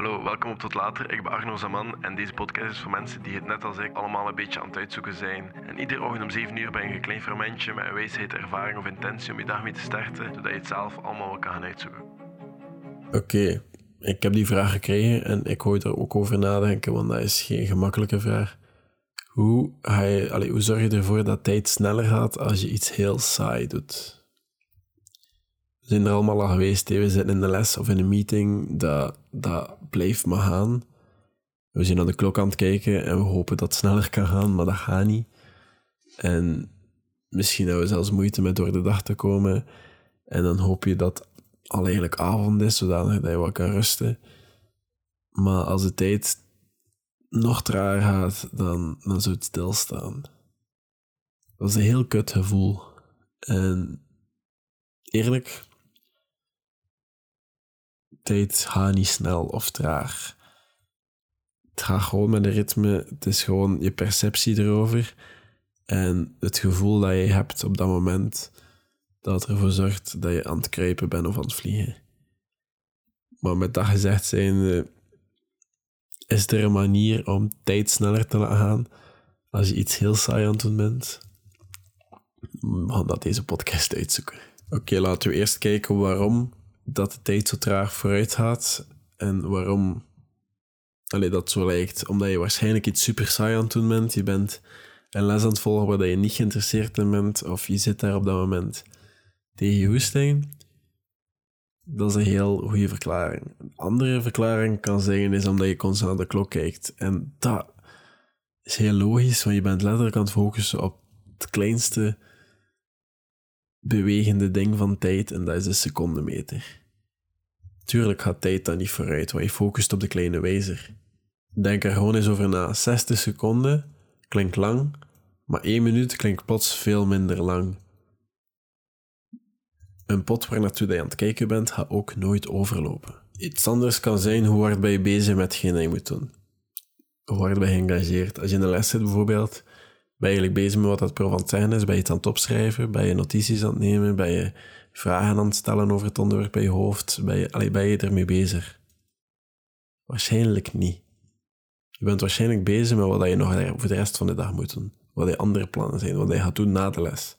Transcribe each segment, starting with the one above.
Hallo, welkom op Tot Later. Ik ben Arno Zaman en deze podcast is voor mensen die het net als ik allemaal een beetje aan het uitzoeken zijn. En iedere ochtend om 7 uur ben je een klein fermentje met een wijsheid, ervaring of intentie om je dag mee te starten, zodat je het zelf allemaal wel kan gaan uitzoeken. Oké, ik heb die vraag gekregen en ik hoor er ook over nadenken, want dat is geen gemakkelijke vraag. Hoe, ga je, hoe zorg je ervoor dat tijd sneller gaat als je iets heel saai doet? Zijn er allemaal al geweest. We zitten in de les of in een meeting. Dat, dat blijft maar gaan. We zijn naar de klok aan het kijken en we hopen dat het sneller kan gaan, maar dat gaat niet. En misschien hebben we zelfs moeite met door de dag te komen. En dan hoop je dat al eigenlijk avond is, zodanig dat je wat kan rusten. Maar als de tijd nog trager gaat, dan, dan zou het stilstaan. Dat is een heel kut gevoel. En eerlijk, tijd niet snel of traag. Het gaat gewoon met een ritme. Het is gewoon je perceptie erover. En het gevoel dat je hebt op dat moment, dat ervoor zorgt dat je aan het kruipen bent of aan het vliegen. Maar met dat gezegd zijnde, is er een manier om tijd sneller te laten gaan als je iets heel saai aan het doen bent? We gaan dat deze podcast uitzoeken. Oké, laten we eerst kijken waarom dat de tijd zo traag vooruit gaat en waarom allee, dat zo lijkt. Omdat je waarschijnlijk iets super saai aan het doen bent. Je bent een les aan het volgen waar je niet geïnteresseerd in bent of je zit daar op dat moment tegen je hoesting. Dat is een heel goede verklaring. Een andere verklaring kan zijn is omdat je constant naar de klok kijkt. En dat is heel logisch, want je bent letterlijk aan het focussen op het kleinste bewegende ding van tijd en dat is de secondemeter. Tuurlijk gaat tijd dan niet vooruit, want je focust op de kleine wijzer. Denk er gewoon eens over na. 60 seconden klinkt lang, maar 1 minuut klinkt plots veel minder lang. Een pot waar naartoe je aan het kijken bent, gaat ook nooit overlopen. Iets anders kan zijn hoe hard ben je bezig met hetgeen je moet doen. Hoe hard ben je geëngageerd. Als je in de les zit bijvoorbeeld, ben je eigenlijk bezig met wat dat zeggen is, ben je het aan het opschrijven, ben je notities aan het nemen, ben je vragen aan het stellen over het onderwerp in je hoofd, ben je, allee, ben je ermee bezig? Waarschijnlijk niet. Je bent waarschijnlijk bezig met wat je nog voor de rest van de dag moet doen. Wat je andere plannen zijn, wat je gaat doen na de les.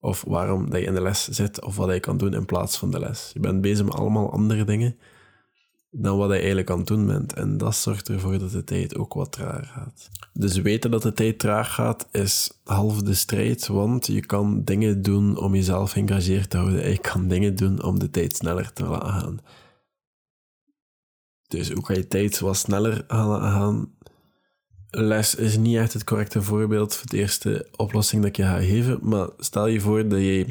Of waarom dat je in de les zit, of wat je kan doen in plaats van de les. Je bent bezig met allemaal andere dingen dan wat je eigenlijk aan het doen bent. En dat zorgt ervoor dat de tijd ook wat trager gaat. Dus weten dat de tijd traag gaat is half de strijd, want je kan dingen doen om jezelf geëngageerd te houden. En je kan dingen doen om de tijd sneller te laten gaan. Dus hoe kan je tijd wat sneller laten gaan? Les is niet echt het correcte voorbeeld voor de eerste oplossing dat ik je ga geven, maar stel je voor dat je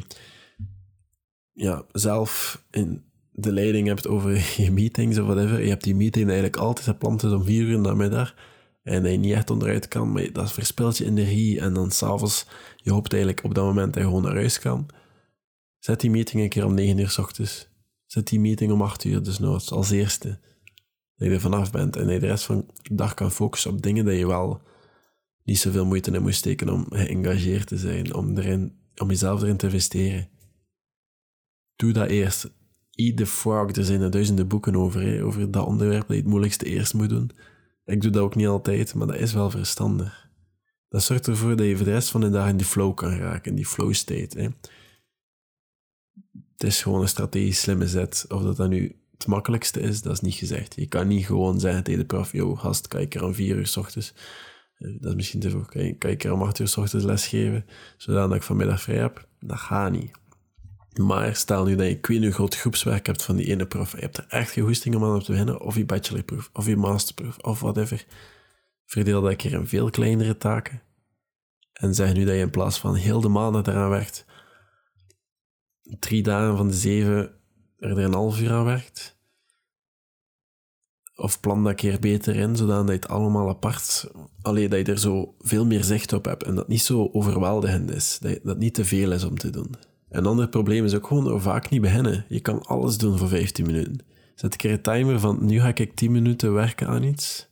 ja, zelf in de leiding hebt over je meetings of whatever. Je hebt die meeting eigenlijk altijd gepland om vier uur in de middag. En dat je niet echt onderuit kan, maar dat verspilt je energie. En dan s'avonds, je hoopt eigenlijk op dat moment dat je gewoon naar huis kan. Zet die meeting een keer om negen uur s ochtends. Zet die meeting om acht uur dus noods, als eerste. Dat je er vanaf bent en je de rest van de dag kan focussen op dingen dat je wel niet zoveel moeite in moet steken om geëngageerd te zijn, om, erin, om jezelf erin te investeren. Doe dat eerst eat frog. Er zijn er duizenden boeken over, hè, over dat onderwerp dat je het moeilijkste eerst moet doen. Ik doe dat ook niet altijd, maar dat is wel verstandig. Dat zorgt ervoor dat je voor de rest van de dag in die flow kan raken, in die flow state. Hè. Het is gewoon een strategisch slimme zet. Of dat dan nu het makkelijkste is, dat is niet gezegd. Je kan niet gewoon zeggen tegen de prof, yo, gast, ik er om vier uur s ochtends... Eh, Dat is misschien te vroeg. Kan ik er om acht uur s ochtends lesgeven, zodat ik vanmiddag vrij heb? Dat gaat niet. Maar stel nu dat je, niet, groot groepswerk hebt van die ene prof. Je hebt er echt geen goesting om aan op te beginnen. Of je bachelorproef, of je masterproef, of whatever. Verdeel dat keer in veel kleinere taken. En zeg nu dat je in plaats van heel de maanden eraan werkt, drie dagen van de zeven er een half uur aan werkt. Of plan dat keer beter in, zodat je het allemaal apart... Alleen dat je er zo veel meer zicht op hebt en dat het niet zo overweldigend is. Dat, je- dat het niet te veel is om te doen. Een ander probleem is ook gewoon vaak niet beginnen. Je kan alles doen voor 15 minuten. Zet een keer een timer van nu ga ik 10 minuten werken aan iets.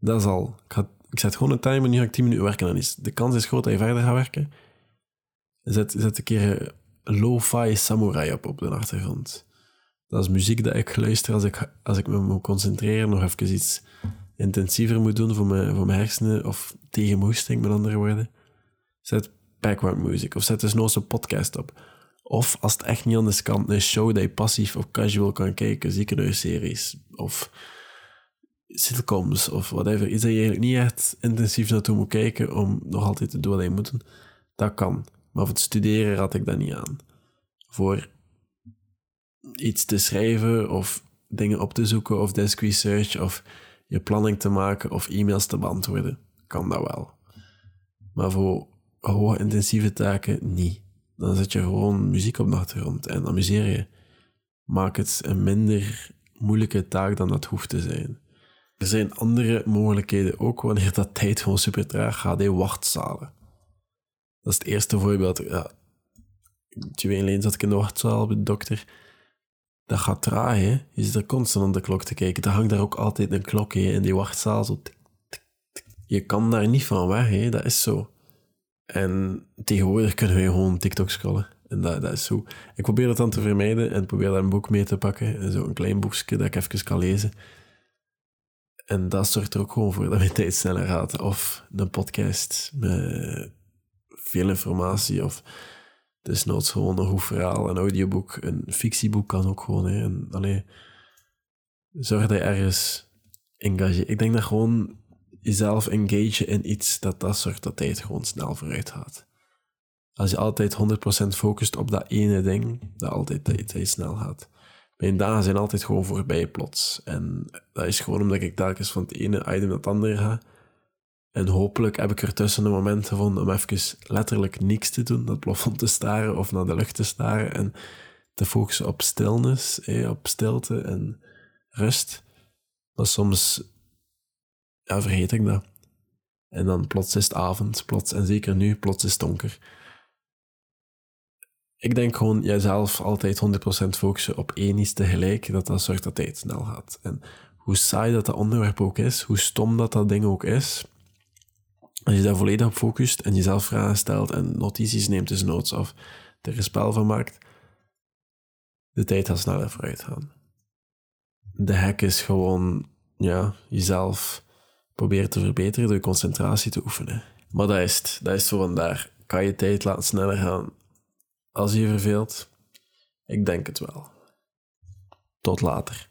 Dat is al. Ik, ga, ik zet gewoon een timer, nu ga ik 10 minuten werken aan iets. De kans is groot dat je verder gaat werken. Zet, zet een keer een lo-fi samurai op op de achtergrond. Dat is muziek dat ik luister als ik, als ik me moet concentreren, nog even iets intensiever moet doen voor mijn, voor mijn hersenen, of tegen moesting, met andere woorden. Zet background music, of zet dus nog een podcast op. Of als het echt niet anders kan, een show dat je passief of casual kan kijken, ziekenhuisseries, of sitcoms, of whatever. Iets dat je eigenlijk niet echt intensief naartoe moet kijken om nog altijd te doen wat je moet doen. Dat kan. Maar voor het studeren raad ik dat niet aan. Voor iets te schrijven of dingen op te zoeken of desk research of je planning te maken of e-mails te beantwoorden, kan dat wel. Maar voor hoge intensieve taken niet. Dan zet je gewoon muziek op de achtergrond en amuseer je. Maak het een minder moeilijke taak dan dat hoeft te zijn. Er zijn andere mogelijkheden ook wanneer dat tijd gewoon super traag gaat. Hey, wachtzalen. Dat is het eerste voorbeeld. Ja, twee geleden zat ik in de wachtzaal bij de dokter. Dat gaat traag, hè. Je zit er constant aan de klok te kijken. Er hangt daar ook altijd een klok hè, in die wachtzaal. Zo. Je kan daar niet van weg, hè. Dat is zo. En tegenwoordig kunnen we gewoon TikTok scrollen. En dat, dat is zo. Ik probeer dat dan te vermijden en probeer daar een boek mee te pakken. Zo een klein boekje dat ik even kan lezen. En dat zorgt er ook gewoon voor dat mijn tijd sneller gaat. Of een podcast met veel informatie. Of desnoods gewoon een goed verhaal, een audioboek. Een fictieboek kan ook gewoon. Hè. En, allee, zorg dat je ergens engage. Ik denk dat gewoon jezelf engage in iets, dat dat zorgt dat tijd gewoon snel vooruit gaat. Als je altijd 100% focust op dat ene ding, dat altijd je snel gaat. Mijn dagen zijn altijd gewoon voorbij plots. En dat is gewoon omdat ik telkens van het ene item naar het andere ga. En hopelijk heb ik er tussen een moment gevonden om even letterlijk niks te doen, dat plafond te staren of naar de lucht te staren en te focussen op stilnis, op stilte en rust. Maar soms ja, vergeet ik dat. En dan plots is het avond, plots, en zeker nu, plots is het donker. Ik denk gewoon jijzelf altijd 100% focussen op één iets tegelijk, dat dat zorgt dat tijd snel gaat. En hoe saai dat dat onderwerp ook is, hoe stom dat dat ding ook is, als je daar volledig op focust en jezelf vragen stelt en notities neemt, dus notes of er een spel van maakt, de tijd gaat sneller vooruit gaan. De hack is gewoon, ja, jezelf proberen te verbeteren door concentratie te oefenen. Maar dat is. Dat is zo vandaar. Kan je tijd laten sneller gaan als je je verveelt? Ik denk het wel. Tot later.